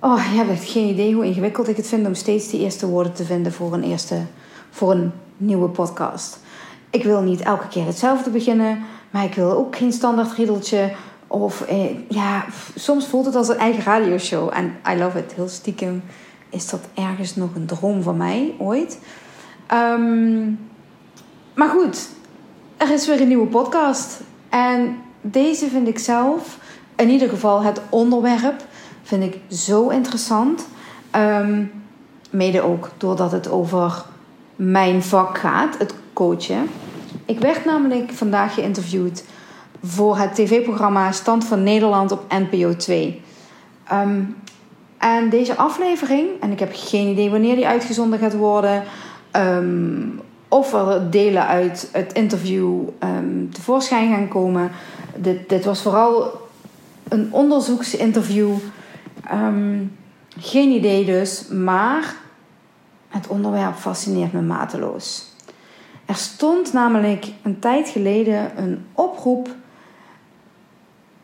Oh, je hebt geen idee hoe ingewikkeld ik het vind om steeds de eerste woorden te vinden voor een, eerste, voor een nieuwe podcast. Ik wil niet elke keer hetzelfde beginnen, maar ik wil ook geen standaard riedeltje. Of eh, ja, soms voelt het als een eigen radioshow. En I love it. Heel stiekem is dat ergens nog een droom van mij ooit. Um, maar goed, er is weer een nieuwe podcast. En deze vind ik zelf, in ieder geval het onderwerp Vind ik zo interessant. Ehm, mede ook doordat het over mijn vak gaat, het coachen. Ik werd namelijk vandaag geïnterviewd voor het tv-programma Stand van Nederland op NPO 2. Ehm, en deze aflevering, en ik heb geen idee wanneer die uitgezonden gaat worden, um, of er delen uit het interview tevoorschijn gaan komen. Dit, dit was vooral een onderzoeksinterview Ehm, geen idee dus, maar het onderwerp fascineert me mateloos. Er stond namelijk een tijd geleden een oproep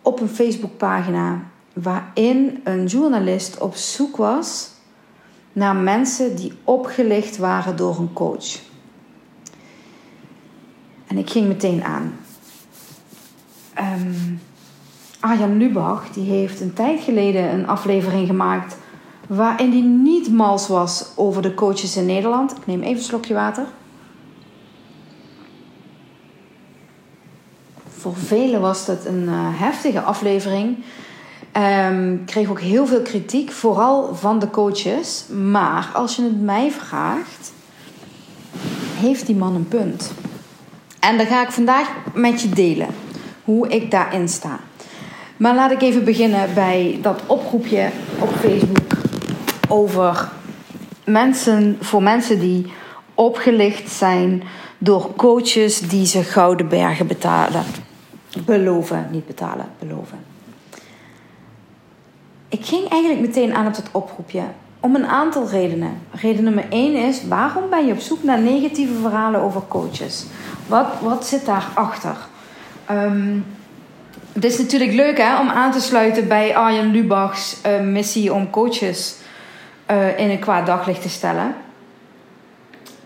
op een Facebookpagina waarin een journalist op zoek was naar mensen die opgelicht waren door een coach. En ik ging meteen aan. Um, Arjan Lubach die heeft een tijd geleden een aflevering gemaakt waarin hij niet mals was over de coaches in Nederland. Ik neem even een slokje water. Voor velen was dat een uh, heftige aflevering. Um, kreeg ook heel veel kritiek, vooral van de coaches. Maar als je het mij vraagt, heeft die man een punt. En dan ga ik vandaag met je delen hoe ik daarin sta. Maar laat ik even beginnen bij dat oproepje op Facebook over mensen, voor mensen die opgelicht zijn door coaches die ze gouden bergen betalen. Beloven, niet betalen, beloven. Ik ging eigenlijk meteen aan op dat oproepje om een aantal redenen. Reden nummer één is: waarom ben je op zoek naar negatieve verhalen over coaches? Wat, wat zit daarachter? Um, het is natuurlijk leuk hè, om aan te sluiten bij Arjen Lubachs uh, missie om coaches uh, in een kwaad daglicht te stellen.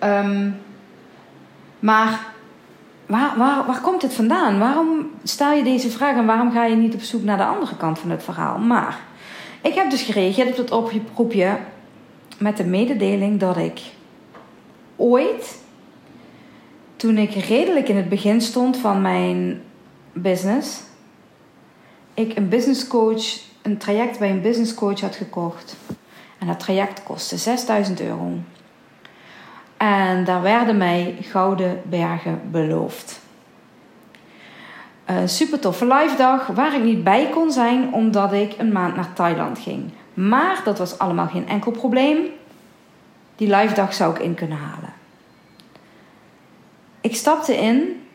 Um, maar waar, waar, waar komt het vandaan? Waarom stel je deze vraag en waarom ga je niet op zoek naar de andere kant van het verhaal? Maar ik heb dus gereageerd op dat oproepje met de mededeling dat ik ooit, toen ik redelijk in het begin stond van mijn business ik een business coach, een traject bij een business coach had gekocht. En dat traject kostte 6000 euro. En daar werden mij gouden bergen beloofd. Een super toffe live dag waar ik niet bij kon zijn omdat ik een maand naar Thailand ging. Maar dat was allemaal geen enkel probleem. Die live dag zou ik in kunnen halen. Ik stapte in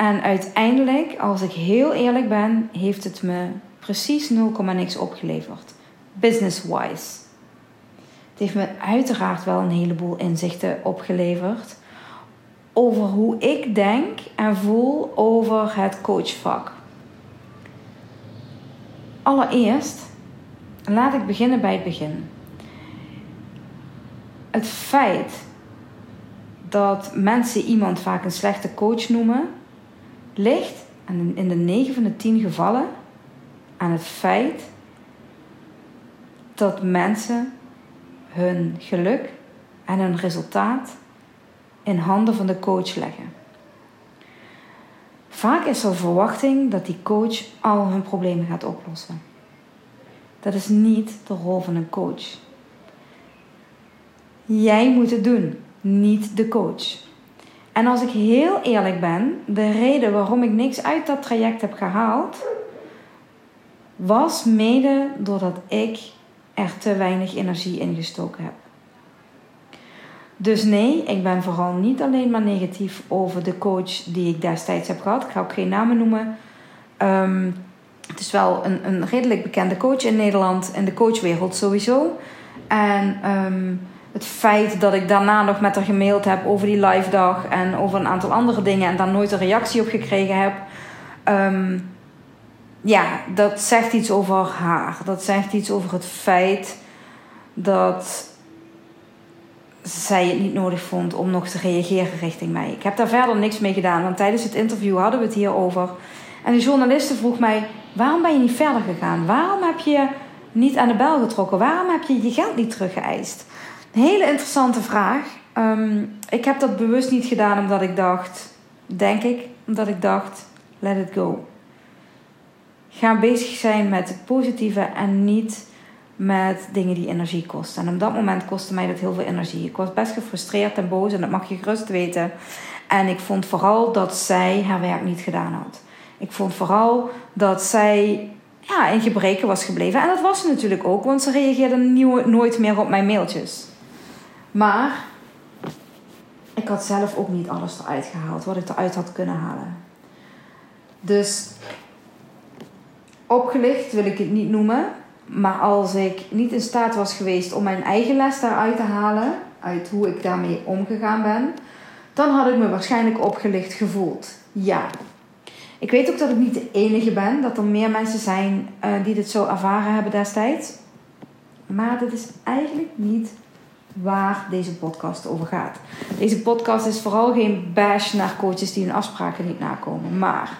en uiteindelijk, als ik heel eerlijk ben, heeft het me precies 0, niks opgeleverd. Business-wise. Het heeft me uiteraard wel een heleboel inzichten opgeleverd over hoe ik denk en voel over het coachvak. Allereerst, laat ik beginnen bij het begin. Het feit dat mensen iemand vaak een slechte coach noemen, ligt in de 9 van de 10 gevallen aan het feit dat mensen hun geluk en hun resultaat in handen van de coach leggen. Vaak is er verwachting dat die coach al hun problemen gaat oplossen. Dat is niet de rol van een coach. Jij moet het doen, niet de coach. En als ik heel eerlijk ben, de reden waarom ik niks uit dat traject heb gehaald, was mede doordat ik er te weinig energie in gestoken heb. Dus nee, ik ben vooral niet alleen maar negatief over de coach die ik destijds heb gehad. Ik ga ook geen namen noemen. Um, het is wel een, een redelijk bekende coach in Nederland, in de coachwereld sowieso. En um, het feit dat ik daarna nog met haar gemaild heb over die live dag en over een aantal andere dingen en daar nooit een reactie op gekregen heb. Um, ja, dat zegt iets over haar. Dat zegt iets over het feit dat zij het niet nodig vond om nog te reageren richting mij. Ik heb daar verder niks mee gedaan, want tijdens het interview hadden we het hierover. En de journaliste vroeg mij: waarom ben je niet verder gegaan? Waarom heb je niet aan de bel getrokken? Waarom heb je je geld niet teruggeëist? Een hele interessante vraag. Ehm, ik heb dat bewust niet gedaan omdat ik dacht, denk ik, omdat ik dacht: let it go. Ga bezig zijn met het positieve en niet met dingen die energie kosten. En op dat moment kostte mij dat heel veel energie. Ik was best gefrustreerd en boos en dat mag je gerust weten. En ik vond vooral dat zij haar werk niet gedaan had. Ik vond vooral dat zij ja, in gebreken was gebleven. En dat was ze natuurlijk ook, want ze reageerde nooit meer op mijn mailtjes. Maar ik had zelf ook niet alles eruit gehaald wat ik eruit had kunnen halen. Dus opgelicht wil ik het niet noemen. Maar als ik niet in staat was geweest om mijn eigen les daaruit te halen, uit hoe ik daarmee omgegaan ben, dan had ik me waarschijnlijk opgelicht gevoeld. Ja. Ik weet ook dat ik niet de enige ben, dat er meer mensen zijn uh, die dit zo ervaren hebben destijds. Maar dat is eigenlijk niet waar deze podcast over gaat. Deze podcast is vooral geen bash naar coaches die hun afspraken niet nakomen. Maar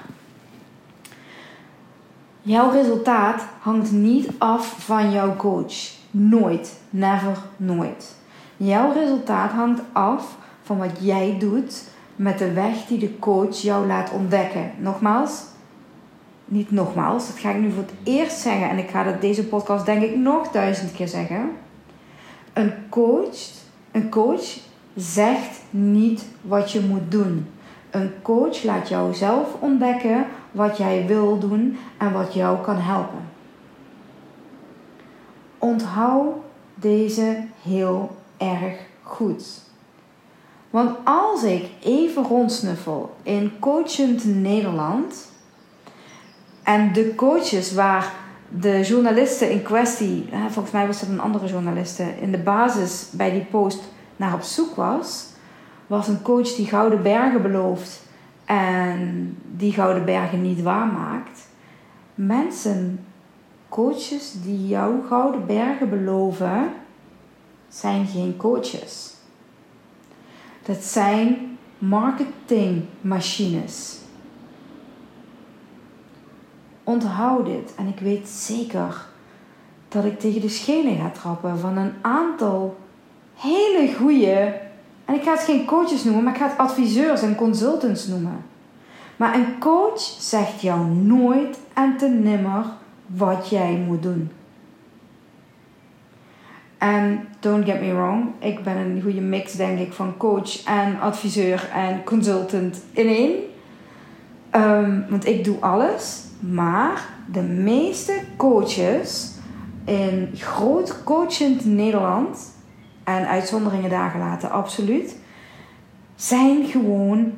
Jouw resultaat hangt niet af van jouw coach. Nooit. Never. Nooit. Jouw resultaat hangt af van wat jij doet met de weg die de coach jou laat ontdekken. Nogmaals, niet nogmaals, dat ga ik nu voor het eerst zeggen en ik ga dat deze podcast denk ik nog duizend keer zeggen. Een coach, een coach zegt niet wat je moet doen. Een coach laat jou zelf ontdekken wat jij wil doen en wat jou kan helpen. Onthoud deze heel erg goed. Want als ik even rondsnuffel in Coachend Nederland en de coaches waar de journalisten in kwestie, volgens mij was dat een andere journaliste, in de basis bij die post naar op zoek was, was een coach die gouden bergen belooft en die gouden bergen niet waarmaakt. Mensen, coaches die jou gouden bergen beloven, zijn geen coaches. Dat zijn marketingmachines. Onthoud dit en ik weet zeker dat ik tegen de schenen ga trappen van een aantal hele goede en ik ga het geen coaches noemen, maar ik ga het adviseurs en consultants noemen. Maar een coach zegt jou nooit en te nimmer wat jij moet doen. En don't get me wrong, ik ben een goede mix, denk ik, van coach en adviseur en consultant in één. Um, want ik doe alles. Maar de meeste coaches in groot coachend Nederland en uitzonderingen daar gelaten, absoluut, zijn gewoon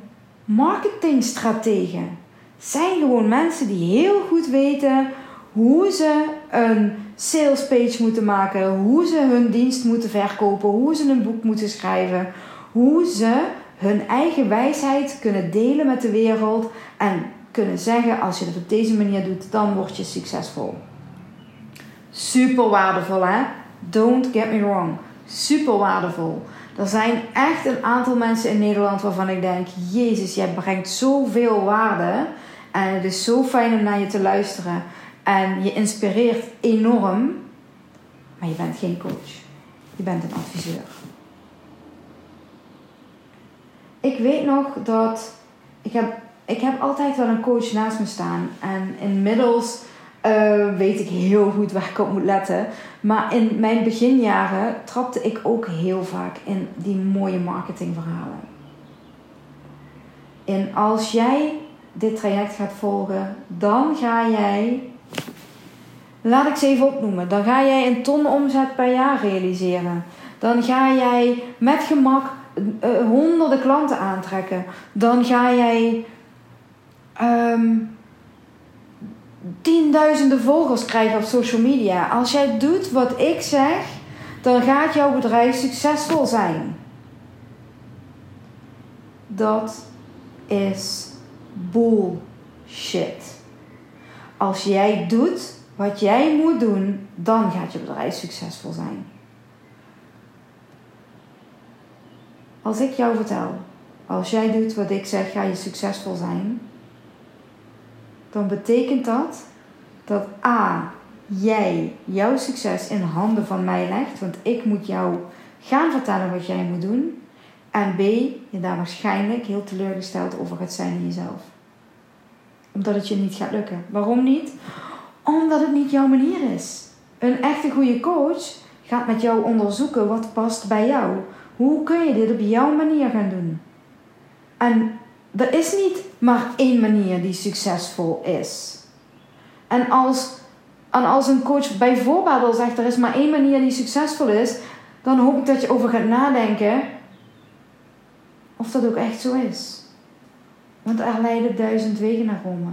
marketingstrategen. Zijn gewoon mensen die heel goed weten hoe ze een salespage moeten maken, hoe ze hun dienst moeten verkopen, hoe ze een boek moeten schrijven, hoe ze hun eigen wijsheid kunnen delen met de wereld en kunnen zeggen: als je het op deze manier doet, dan word je succesvol. Super waardevol, hè? Don't get me wrong super waardevol. Er zijn echt een aantal mensen in Nederland waarvan ik denk: Jezus, jij brengt zoveel waarde. En het is zo fijn om naar je te luisteren. En je inspireert enorm. Maar je bent geen coach. Je bent een adviseur. Ik weet nog dat. Ik heb, ik heb altijd wel een coach naast me staan. En inmiddels uh, weet ik heel goed waar ik op moet letten. Maar in mijn beginjaren trapte ik ook heel vaak in die mooie marketingverhalen. En als jij dit traject gaat volgen, dan ga jij, laat ik ze even opnoemen, dan ga jij een ton omzet per jaar realiseren. Dan ga jij met gemak uh, honderden klanten aantrekken. Dan ga jij um, tienduizenden volgers krijgen op social media. Als jij doet wat ik zeg, dan gaat jouw bedrijf succesvol zijn. Dat is bullshit. Als jij doet wat jij moet doen, dan gaat je bedrijf succesvol zijn. Als ik jou vertel, als jij doet wat ik zeg, ga je succesvol zijn. Dan betekent dat dat A, jij jouw succes in handen van mij legt, want ik moet jou gaan vertellen wat jij moet doen. En B, je daar waarschijnlijk heel teleurgesteld over gaat zijn in jezelf. Omdat het je niet gaat lukken. Waarom niet? Omdat het niet jouw manier is. Een echte goede coach gaat met jou onderzoeken wat past bij jou. Hoe kun je dit op jouw manier gaan doen? En er is niet maar één manier die succesvol is. En als, als een coach bijvoorbeeld al zegt er is maar één manier die succesvol is, dan hoop ik dat je over gaat nadenken of dat ook echt zo is. Want er leiden duizend wegen naar Rome.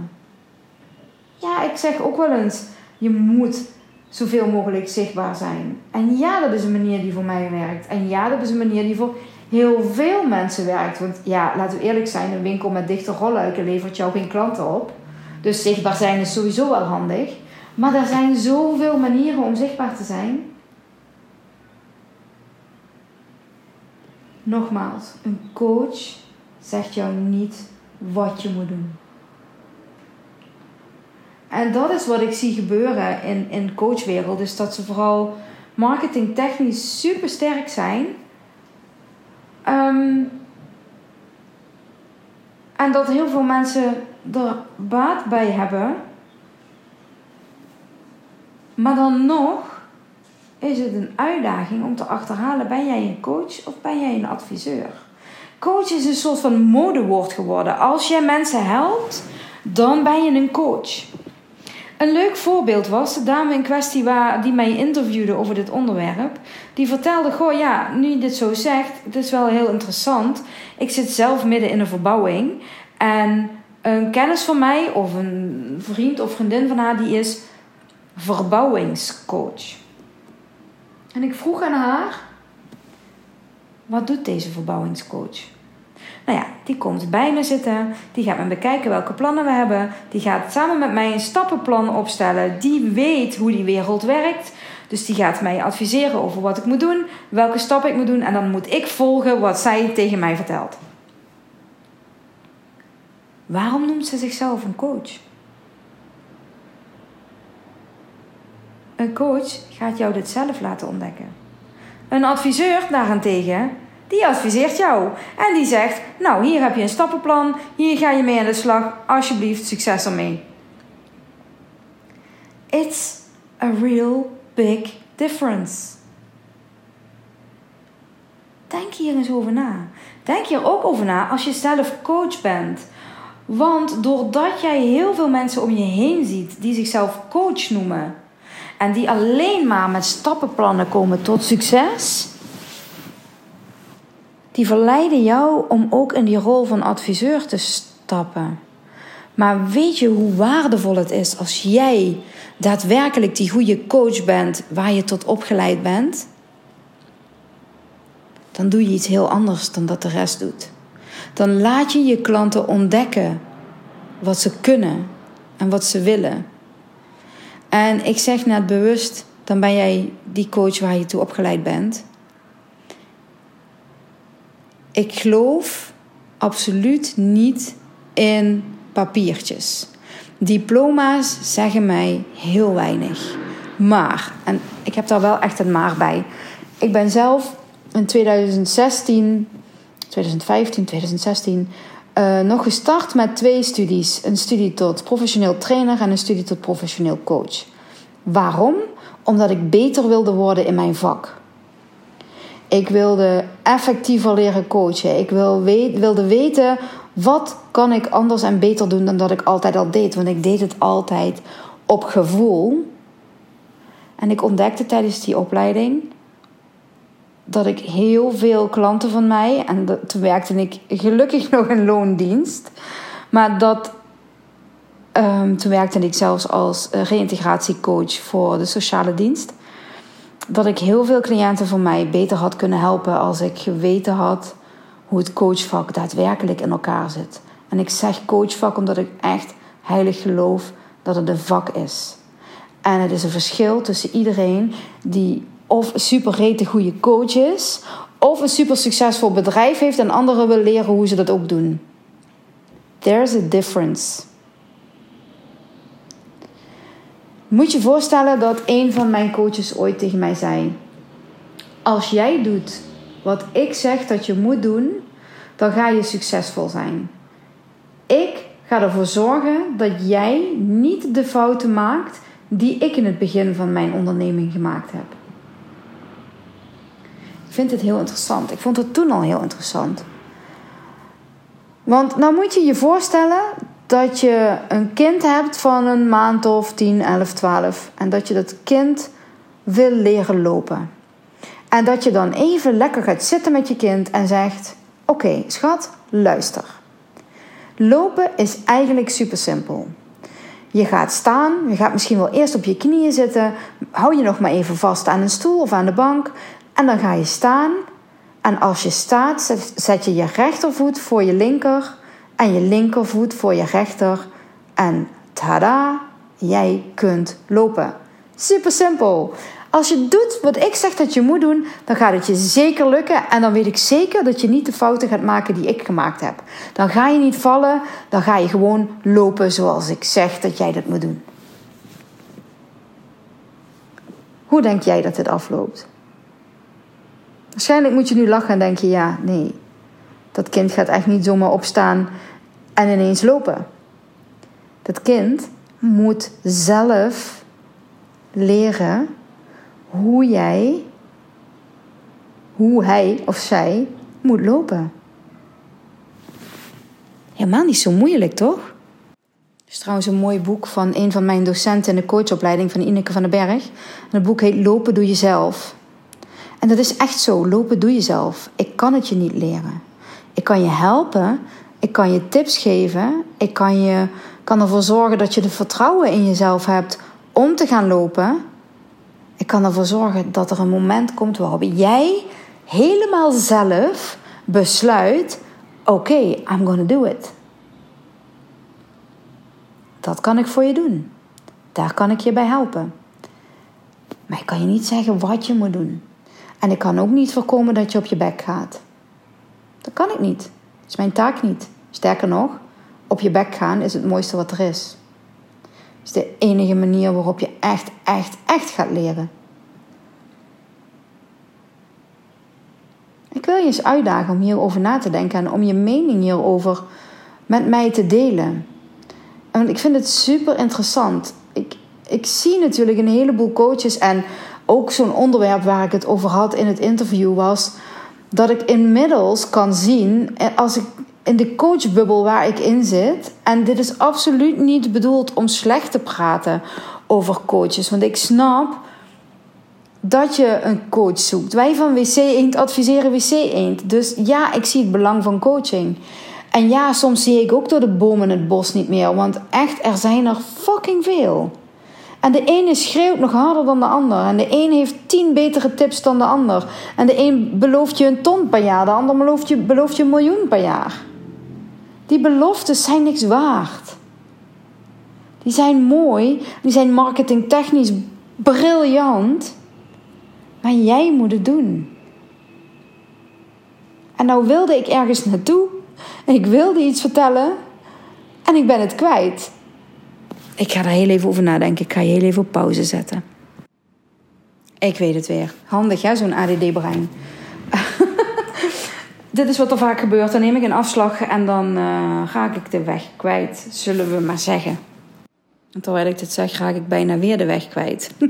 Ja, ik zeg ook wel eens, je moet zoveel mogelijk zichtbaar zijn. En ja, dat is een manier die voor mij werkt. En ja, dat is een manier die voor heel veel mensen werkt. Want ja, laten we eerlijk zijn, een winkel met dichte rolluiken levert jou geen klanten op. Dus zichtbaar zijn is sowieso wel handig. Maar er zijn zoveel manieren om zichtbaar te zijn. Nogmaals, een coach zegt jou niet wat je moet doen. En dat is wat ik zie gebeuren in, in coachwereld. Dus dat ze vooral marketingtechnisch super sterk zijn. Um, en dat heel veel mensen er baat bij hebben. Maar dan nog is het een uitdaging om te achterhalen: ben jij een coach of ben jij een adviseur? Coach is een soort van modewoord geworden. Als jij mensen helpt, dan ben je een coach. Een leuk voorbeeld was de dame in kwestie waar, die mij interviewde over dit onderwerp. Die vertelde: Goh, ja, nu je dit zo zegt, het is wel heel interessant. Ik zit zelf midden in een verbouwing. En een kennis van mij, of een vriend of vriendin van haar, die is verbouwingscoach. En ik vroeg aan haar: Wat doet deze verbouwingscoach? Nou ja, die komt bij me zitten. Die gaat me bekijken welke plannen we hebben. Die gaat samen met mij een stappenplan opstellen. Die weet hoe die wereld werkt. Dus die gaat mij adviseren over wat ik moet doen, welke stappen ik moet doen. En dan moet ik volgen wat zij tegen mij vertelt. Waarom noemt ze zichzelf een coach? Een coach gaat jou dit zelf laten ontdekken. Een adviseur daarentegen die adviseert jou. En die zegt: Nou, hier heb je een stappenplan, hier ga je mee aan de slag, alsjeblieft, succes ermee. It's a real big difference. Denk hier eens over na. Denk hier ook over na als je zelf coach bent. Want doordat jij heel veel mensen om je heen ziet die zichzelf coach noemen en die alleen maar met stappenplannen komen tot succes, die verleiden jou om ook in die rol van adviseur te stappen. Maar weet je hoe waardevol het is als jij daadwerkelijk die goede coach bent waar je tot opgeleid bent? Dan doe je iets heel anders dan dat de rest doet. Dan laat je je klanten ontdekken wat ze kunnen en wat ze willen. En ik zeg net bewust, dan ben jij die coach waar je toe opgeleid bent. Ik geloof absoluut niet in papiertjes. Diploma's zeggen mij heel weinig. Maar, en ik heb daar wel echt een maar bij. Ik ben zelf in 2016, 2015, 2016 uh, nog gestart met twee studies: een studie tot professioneel trainer en een studie tot professioneel coach. Waarom? Omdat ik beter wilde worden in mijn vak. Ik wilde effectiever leren coachen. Ik wilde weten wat kan ik anders en beter doen dan dat ik altijd al deed. Want ik deed het altijd op gevoel. En ik ontdekte tijdens die opleiding dat ik heel veel klanten van mij, en toen werkte ik gelukkig nog in loondienst, maar dat um, toen werkte ik zelfs als uh, reïntegratiecoach voor de sociale dienst. Dat ik heel veel cliënten van mij beter had kunnen helpen als ik geweten had hoe het coachvak daadwerkelijk in elkaar zit. En ik zeg coachvak omdat ik echt heilig geloof dat het een vak is. En het is een verschil tussen iedereen die of super rete goede coach is, of een super succesvol bedrijf heeft en anderen wil leren hoe ze dat ook doen. There's a difference. Moet je voorstellen dat een van mijn coaches ooit tegen mij zei: Als jij doet wat ik zeg dat je moet doen, dan ga je succesvol zijn. Ik ga ervoor zorgen dat jij niet de fouten maakt die ik in het begin van mijn onderneming gemaakt heb. Ik vind het heel interessant. Ik vond het toen al heel interessant. Want nou moet je je voorstellen dat je een kind hebt van een maand of 10, 11, 12 en dat je dat kind wil leren lopen. En dat je dan even lekker gaat zitten met je kind en zegt: Oké, schat, luister. Lopen is eigenlijk super simpel. Je gaat staan, je gaat misschien wel eerst op je knieën zitten, hou je nog maar even vast aan een stoel of aan de bank en dan ga je staan. En als je staat, zet je je rechtervoet voor je linker en je linkervoet voor je rechter. En tada, jij kunt lopen. Super simpel. Als je doet wat ik zeg dat je moet doen, dan gaat het je zeker lukken. En dan weet ik zeker dat je niet de fouten gaat maken die ik gemaakt heb. Dan ga je niet vallen, dan ga je gewoon lopen zoals ik zeg dat jij dat moet doen. Hoe denk jij dat dit afloopt? Waarschijnlijk moet je nu lachen en denken: ja, nee, dat kind gaat echt niet zomaar opstaan en ineens lopen. Dat kind moet zelf leren hoe jij, hoe hij of zij moet lopen. Helemaal niet zo moeilijk, toch? Is trouwens een mooi boek van een van mijn docenten in de coachopleiding van Ineke van den Berg. Het boek heet Lopen doe jezelf. En dat is echt zo, lopen doe jezelf. Ik kan het je niet leren. Ik kan je helpen, ik kan je tips geven, ik kan, je, kan ervoor zorgen dat je de vertrouwen in jezelf hebt om te gaan lopen. Ik kan ervoor zorgen dat er een moment komt waarop jij helemaal zelf besluit: oké, I'm gonna do it. Dat kan ik voor je doen. Daar kan ik je bij helpen. Maar ik kan je niet zeggen wat je moet doen. En ik kan ook niet voorkomen dat je op je bek gaat. Dat kan ik niet. Is mijn taak niet. Sterker nog, op je bek gaan is het mooiste wat er is. Het is de enige manier waarop je echt, echt, echt gaat leren. Ik wil je eens uitdagen om hierover na te denken en om je mening hierover met mij te delen. En ik vind het super interessant. Ik, ik zie natuurlijk een heleboel coaches en ook zo'n onderwerp waar ik het over had in het interview was dat ik inmiddels kan zien, eh, als ik in de coachbubbel waar ik in zit, en dit is absoluut niet bedoeld om slecht te praten over coaches, want ik snap dat je een coach zoekt. Wij van WC Eend adviseren WC Eend. Dus ja, ik zie het belang van coaching. En ja, soms zie ik ook door de bomen het bos niet meer, want echt, er zijn er fucking veel. En de ene schreeuwt nog harder dan de ander. En de een heeft tien betere tips dan de ander. En de een belooft je een ton per jaar, de ander belooft je, belooft je een miljoen per jaar. Die beloftes zijn niks waard. Die zijn mooi, die zijn marketingtechnisch briljant. Maar jij moet het doen. En nou wilde ik ergens naartoe. Ik wilde iets vertellen. En ik ben het kwijt. Ik ga daar heel even over nadenken. Ik ga je heel even op pauze zetten. Ik weet het weer. Handig, hè, zo'n ADD-brein. Dit is wat er vaak gebeurt. Dan neem ik een afslag en dan uh, ga ik de weg kwijt, zullen we maar zeggen. En terwijl ik dit zeg, raak ik bijna weer de weg kwijt.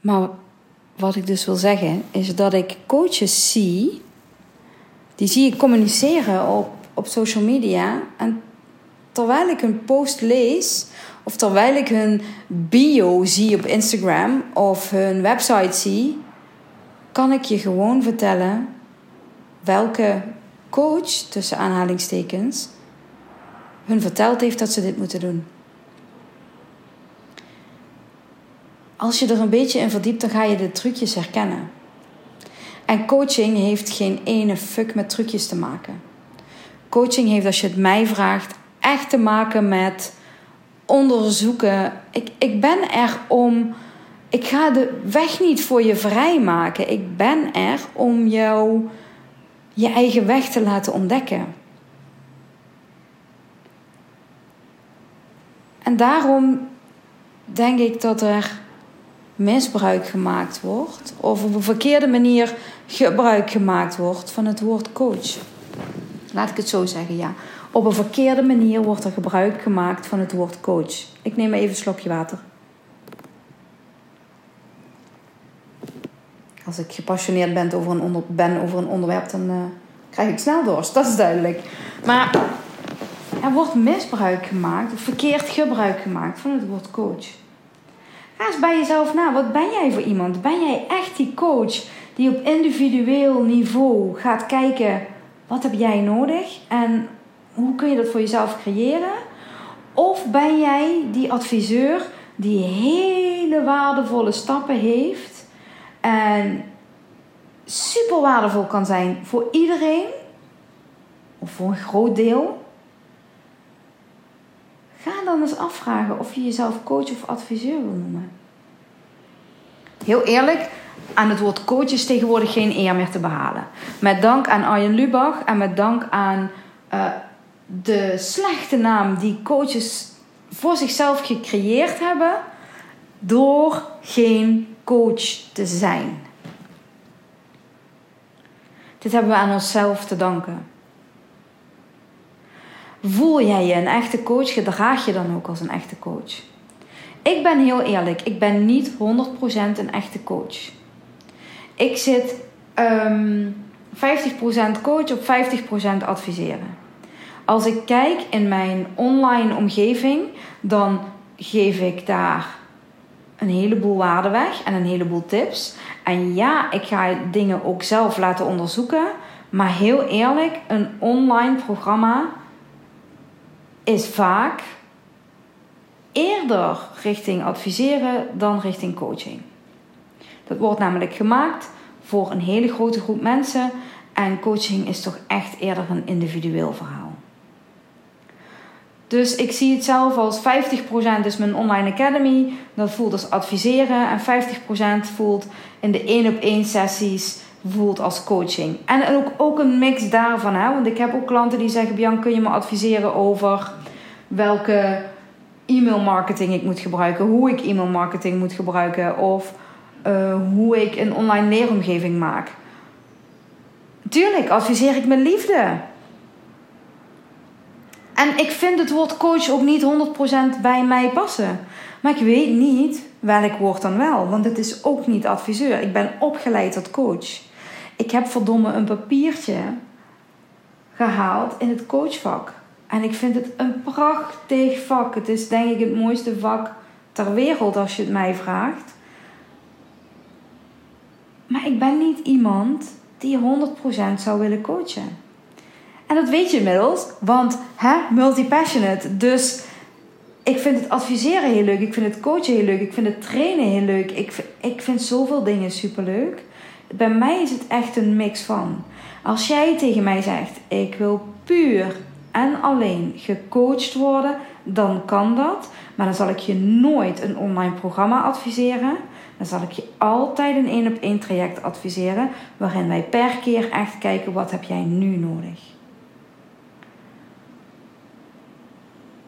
maar wat ik dus wil zeggen, is dat ik coaches zie, die zie ik communiceren op, op social media. En terwijl ik hun post lees, of terwijl ik hun bio zie op Instagram of hun website zie, kan ik je gewoon vertellen welke coach, tussen aanhalingstekens, hun verteld heeft dat ze dit moeten doen. Als je er een beetje in verdiept, dan ga je de trucjes herkennen. En coaching heeft geen ene fuck met trucjes te maken. Coaching heeft, als je het mij vraagt, echt te maken met onderzoeken. Ik, ik ben er om. Ik ga de weg niet voor je vrijmaken. Ik ben er om jou je eigen weg te laten ontdekken. En daarom denk ik dat er misbruik gemaakt wordt, of op een verkeerde manier gebruik gemaakt wordt van het woord coach. Laat ik het zo zeggen, ja. Op een verkeerde manier wordt er gebruik gemaakt van het woord coach. Ik neem even een slokje water. Als ik gepassioneerd ben over een, ben over een onderwerp, dan uh, krijg ik snel dorst. Dat is duidelijk. Maar er wordt misbruik gemaakt, verkeerd gebruik gemaakt van het woord coach. Ga eens bij jezelf na. Wat ben jij voor iemand? Ben jij echt die coach die op individueel niveau gaat kijken wat heb jij nodig en hoe kun je dat voor jezelf creëren? Of ben jij die adviseur die hele waardevolle stappen heeft en super waardevol kan zijn voor iedereen of voor een groot deel? Ga dan eens afvragen of je jezelf coach of adviseur wil noemen. Heel eerlijk, aan het woord coach is tegenwoordig geen eer meer te behalen. Met dank aan Arjen Lubach en met dank aan uh, de slechte naam die coaches voor zichzelf gecreëerd hebben door geen coach te zijn. Dit hebben we aan onszelf te danken. Voel jij je een echte coach, gedraag je dan ook als een echte coach. Ik ben heel eerlijk, ik ben niet 100% een echte coach. Ik zit um, ehm, 50% coach op 50% adviseren. Als ik kijk in mijn online omgeving, dan geef ik daar een heleboel waarde weg en een heleboel tips. En ja, ik ga dingen ook zelf laten onderzoeken. Maar heel eerlijk, een online programma is vaak eerder richting adviseren dan richting coaching. Dat wordt namelijk gemaakt voor een hele grote groep mensen en coaching is toch echt eerder een individueel verhaal. Dus ik zie het zelf als 50% is mijn online academy, dat voelt als adviseren en 50% voelt in de één op één sessies voelt als coaching. En ook, ook een mix daarvan, hè? want ik heb ook klanten die zeggen: Bian, kun je me adviseren over welke e-mail marketing ik moet gebruiken, hoe ik e-mail marketing moet gebruiken of uh, hoe ik een online leeromgeving maak. Tuurlijk adviseer ik mijn liefde. En ik vind het woord coach ook niet 100% bij mij passen. Maar ik weet niet welk woord dan wel, want het is ook niet adviseur. Ik ben opgeleid tot coach. Ik heb verdomme een papiertje gehaald in het coachvak. En ik vind het een prachtig vak. Het is denk ik het mooiste vak ter wereld als je het mij vraagt. Maar ik ben niet iemand die 100% zou willen coachen. En dat weet je inmiddels, want hè, multi-passionate. Dus ik vind het adviseren heel leuk. Ik vind het coachen heel leuk. Ik vind het trainen heel leuk. Ik, ik vind zoveel dingen superleuk. Bij mij is het echt een mix van. Als jij tegen mij zegt: Ik wil puur en alleen gecoacht worden, dan kan dat. Maar dan zal ik je nooit een online programma adviseren. Dan zal ik je altijd een één op één traject adviseren. Waarin wij per keer echt kijken wat heb jij nu nodig.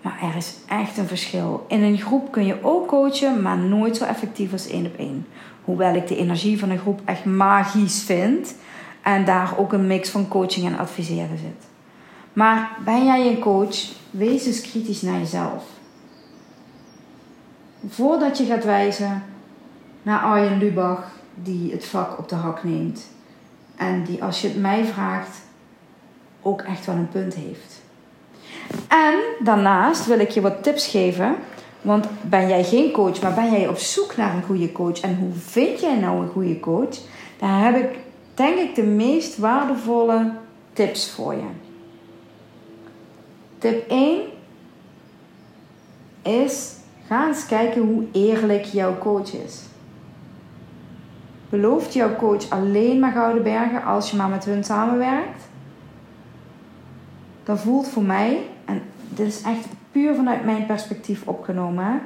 Maar er is echt een verschil. In een groep kun je ook coachen, maar nooit zo effectief als één op één. Hoewel ik de energie van een groep echt magisch vind. En daar ook een mix van coaching en adviseren zit. Maar ben jij een coach? Wees eens kritisch naar jezelf. Voordat je gaat wijzen naar Arjen Lubach, die het vak op de hak neemt. En die, als je het mij vraagt, ook echt wel een punt heeft. En daarnaast wil ik je wat tips geven. Want ben jij geen coach, maar ben jij op zoek naar een goede coach? En hoe vind jij nou een goede coach? daar heb ik denk ik de meest waardevolle tips voor je. Tip 1 is ga eens kijken hoe eerlijk jouw coach is. Belooft jouw coach alleen maar gouden bergen als je maar met hun samenwerkt? Dan voelt voor mij, en dit is echt puur vanuit mijn perspectief opgenomen.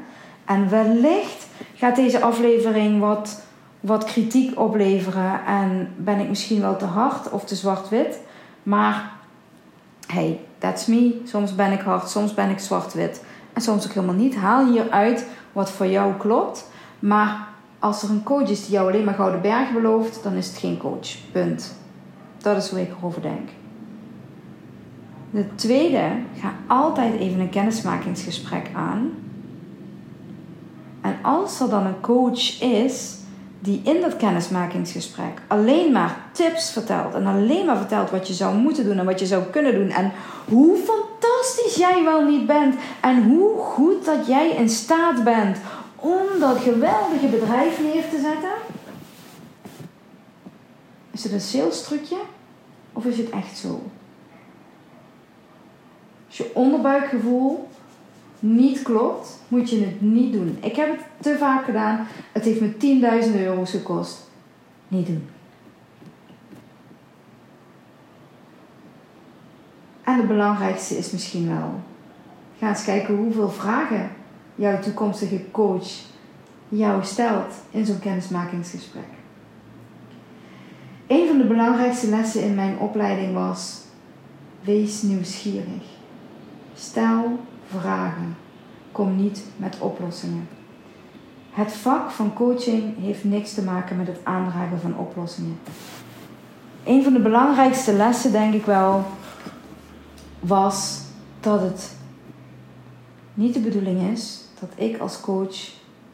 En wellicht gaat deze aflevering wat, wat kritiek opleveren en ben ik misschien wel te hard of te zwart-wit. Maar hey, that's me. Soms ben ik hard, soms ben ik zwart-wit. En soms ook helemaal niet. Haal hieruit wat voor jou klopt. Maar als er een coach is die jou alleen maar gouden bergen belooft, dan is het geen coach. Punt. Dat is hoe ik erover denk. De tweede, ga altijd even een kennismakingsgesprek aan. En als er dan een coach is die in dat kennismakingsgesprek alleen maar tips vertelt en alleen maar vertelt wat je zou moeten doen en wat je zou kunnen doen en hoe fantastisch jij wel niet bent en hoe goed dat jij in staat bent om dat geweldige bedrijf neer te zetten. Is het een sales trucje of is het echt zo? Je onderbuikgevoel niet klopt, moet je het niet doen. Ik heb het te vaak gedaan. Het heeft me 10.000 euro's gekost. Niet doen. En het belangrijkste is misschien wel. Ga eens kijken hoeveel vragen jouw toekomstige coach jou stelt in zo'n kennismakingsgesprek. Een van de belangrijkste lessen in mijn opleiding was: wees nieuwsgierig. Stel vragen. Kom niet met oplossingen. Het vak van coaching heeft niks te maken met het aandragen van oplossingen. Een van de belangrijkste lessen, denk ik wel, was dat het niet de bedoeling is dat ik als coach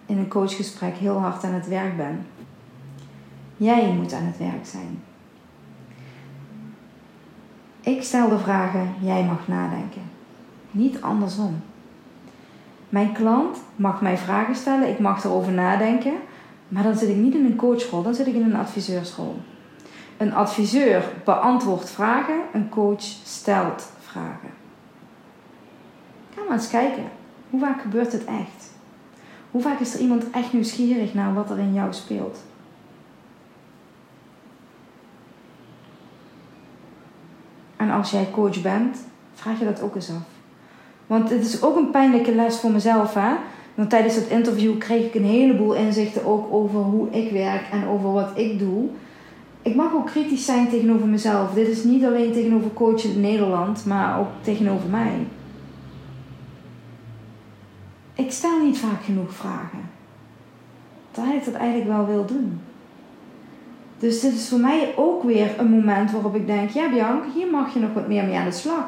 in een coachgesprek heel hard aan het werk ben. Jij moet aan het werk zijn. Ik stel de vragen, jij mag nadenken. Niet andersom. Mijn klant mag mij vragen stellen, ik mag erover nadenken, maar dan zit ik niet in een coachrol, dan zit ik in een adviseursrol. Een adviseur beantwoordt vragen, een coach stelt vragen. Ga maar eens kijken. Hoe vaak gebeurt het echt? Hoe vaak is er iemand echt nieuwsgierig naar wat er in jou speelt? En als jij coach bent, vraag je dat ook eens af. Want het is ook een pijnlijke les voor mezelf. Hè? Want tijdens het interview kreeg ik een heleboel inzichten ook over hoe ik werk en over wat ik doe. Ik mag ook kritisch zijn tegenover mezelf. Dit is niet alleen tegenover coach in Nederland, maar ook tegenover mij. Ik stel niet vaak genoeg vragen. Terwijl ik dat eigenlijk wel wil doen. Dus dit is voor mij ook weer een moment waarop ik denk: ja, Bianca, hier mag je nog wat meer mee aan de slag.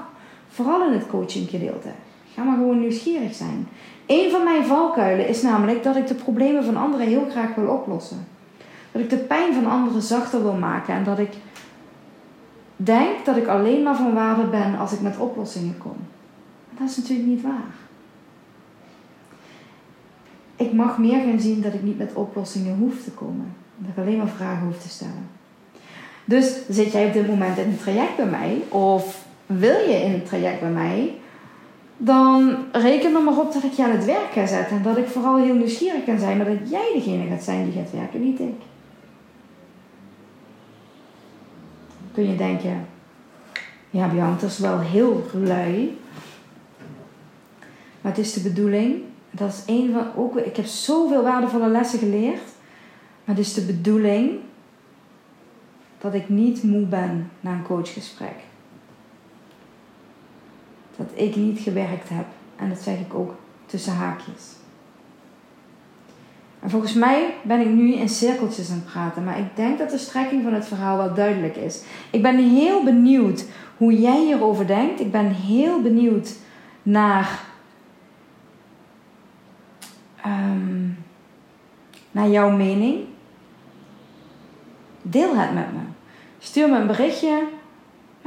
Vooral in het coachinggedeelte. Ga maar gewoon nieuwsgierig zijn. Een van mijn valkuilen is namelijk dat ik de problemen van anderen heel graag wil oplossen. Dat ik de pijn van anderen zachter wil maken en dat ik denk dat ik alleen maar van waarde ben als ik met oplossingen kom. Dat is natuurlijk niet waar. Ik mag meer gaan zien dat ik niet met oplossingen hoef te komen. Dat ik alleen maar vragen hoef te stellen. Dus zit jij op dit moment in een traject bij mij of wil je in het traject bij mij, dan reken er maar op dat ik je aan het werk ga zetten. En dat ik vooral heel nieuwsgierig kan zijn, maar dat jij degene gaat zijn die gaat werken, niet ik. Kun je denken, ja Bianca, dat is wel heel lui. Maar het is de bedoeling, dat is een van, ook, ik heb zoveel waardevolle lessen geleerd. Maar het is de bedoeling dat ik niet moe ben na een coachgesprek dat ik niet gewerkt heb. En dat zeg ik ook tussen haakjes. En volgens mij ben ik nu in cirkeltjes aan het praten, maar ik denk dat de strekking van het verhaal wel duidelijk is. Ik ben heel benieuwd hoe jij hierover denkt. Ik ben heel benieuwd naar, um, naar jouw mening. Deel het met me. Stuur me een berichtje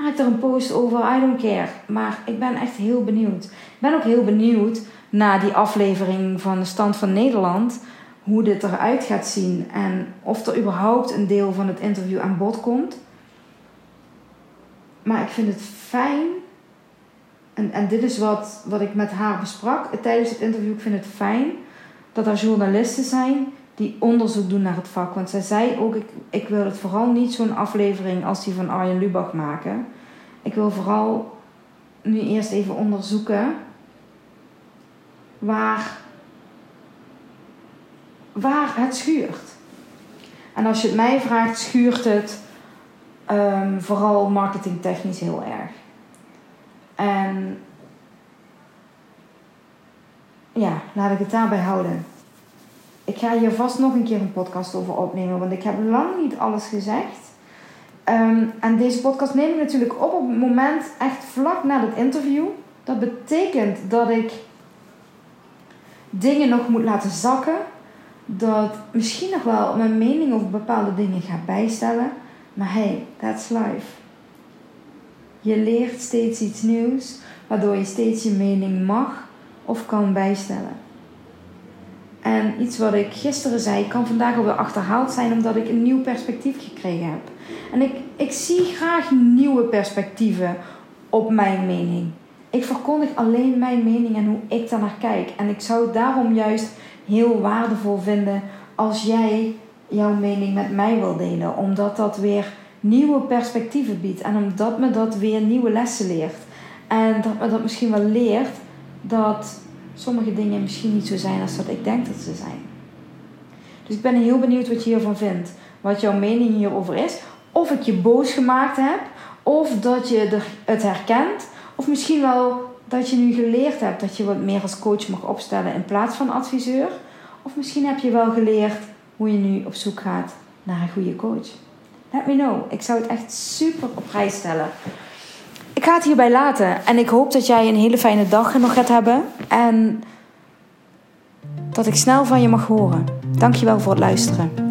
maak er een post over, I don't care. Maar ik ben echt heel benieuwd. Ik ben ook heel benieuwd naar die aflevering van de Stand van Nederland. hoe dit eruit gaat zien en of er überhaupt een deel van het interview aan bod komt. Maar ik vind het fijn, en, en dit is wat, wat ik met haar besprak tijdens het interview. Ik vind het fijn dat er journalisten zijn die onderzoek doen naar het vak. Want zij zei ook: ik, ik wil het vooral niet zo'n aflevering als die van Arjen Lubach maken. Ik wil vooral nu eerst even onderzoeken waar, waar het schuurt. En als je het mij vraagt, schuurt het um, vooral marketingtechnisch heel erg. En ja, laat ik het daarbij houden. Ik ga hier vast nog een keer een podcast over opnemen, want ik heb lang niet alles gezegd. Ehm, en deze podcast neem ik natuurlijk op op het moment echt vlak na het interview. Dat betekent dat ik dingen nog moet laten zakken. Dat misschien nog wel mijn mening over bepaalde dingen ga bijstellen. Maar hey, that's life. Je leert steeds iets nieuws, waardoor je steeds je mening mag of kan bijstellen. En iets wat ik gisteren zei, kan vandaag alweer achterhaald zijn omdat ik een nieuw perspectief gekregen heb. En ik, ik zie graag nieuwe perspectieven op mijn mening. Ik verkondig alleen mijn mening en hoe ik daar naar kijk. En ik zou daarom juist heel waardevol vinden als jij jouw mening met mij wil delen. Omdat dat weer nieuwe perspectieven biedt. En omdat me dat weer nieuwe lessen leert. En dat me dat misschien wel leert dat sommige dingen misschien niet zo zijn als dat ik denk dat ze zijn. Dus ik ben heel benieuwd wat je hiervan vindt. Wat jouw mening hierover is. Of ik je boos gemaakt heb. Of dat je het herkent. Of misschien wel dat je nu geleerd hebt dat je wat meer als coach mag opstellen in plaats van adviseur. Of misschien heb je wel geleerd hoe je nu op zoek gaat naar een goede coach. Let me know. Ik zou het echt super op prijs stellen. Ik ga het hierbij laten. En ik hoop dat jij een hele fijne dag nog gaat hebben. En dat ik snel van je mag horen. Dankjewel voor het luisteren.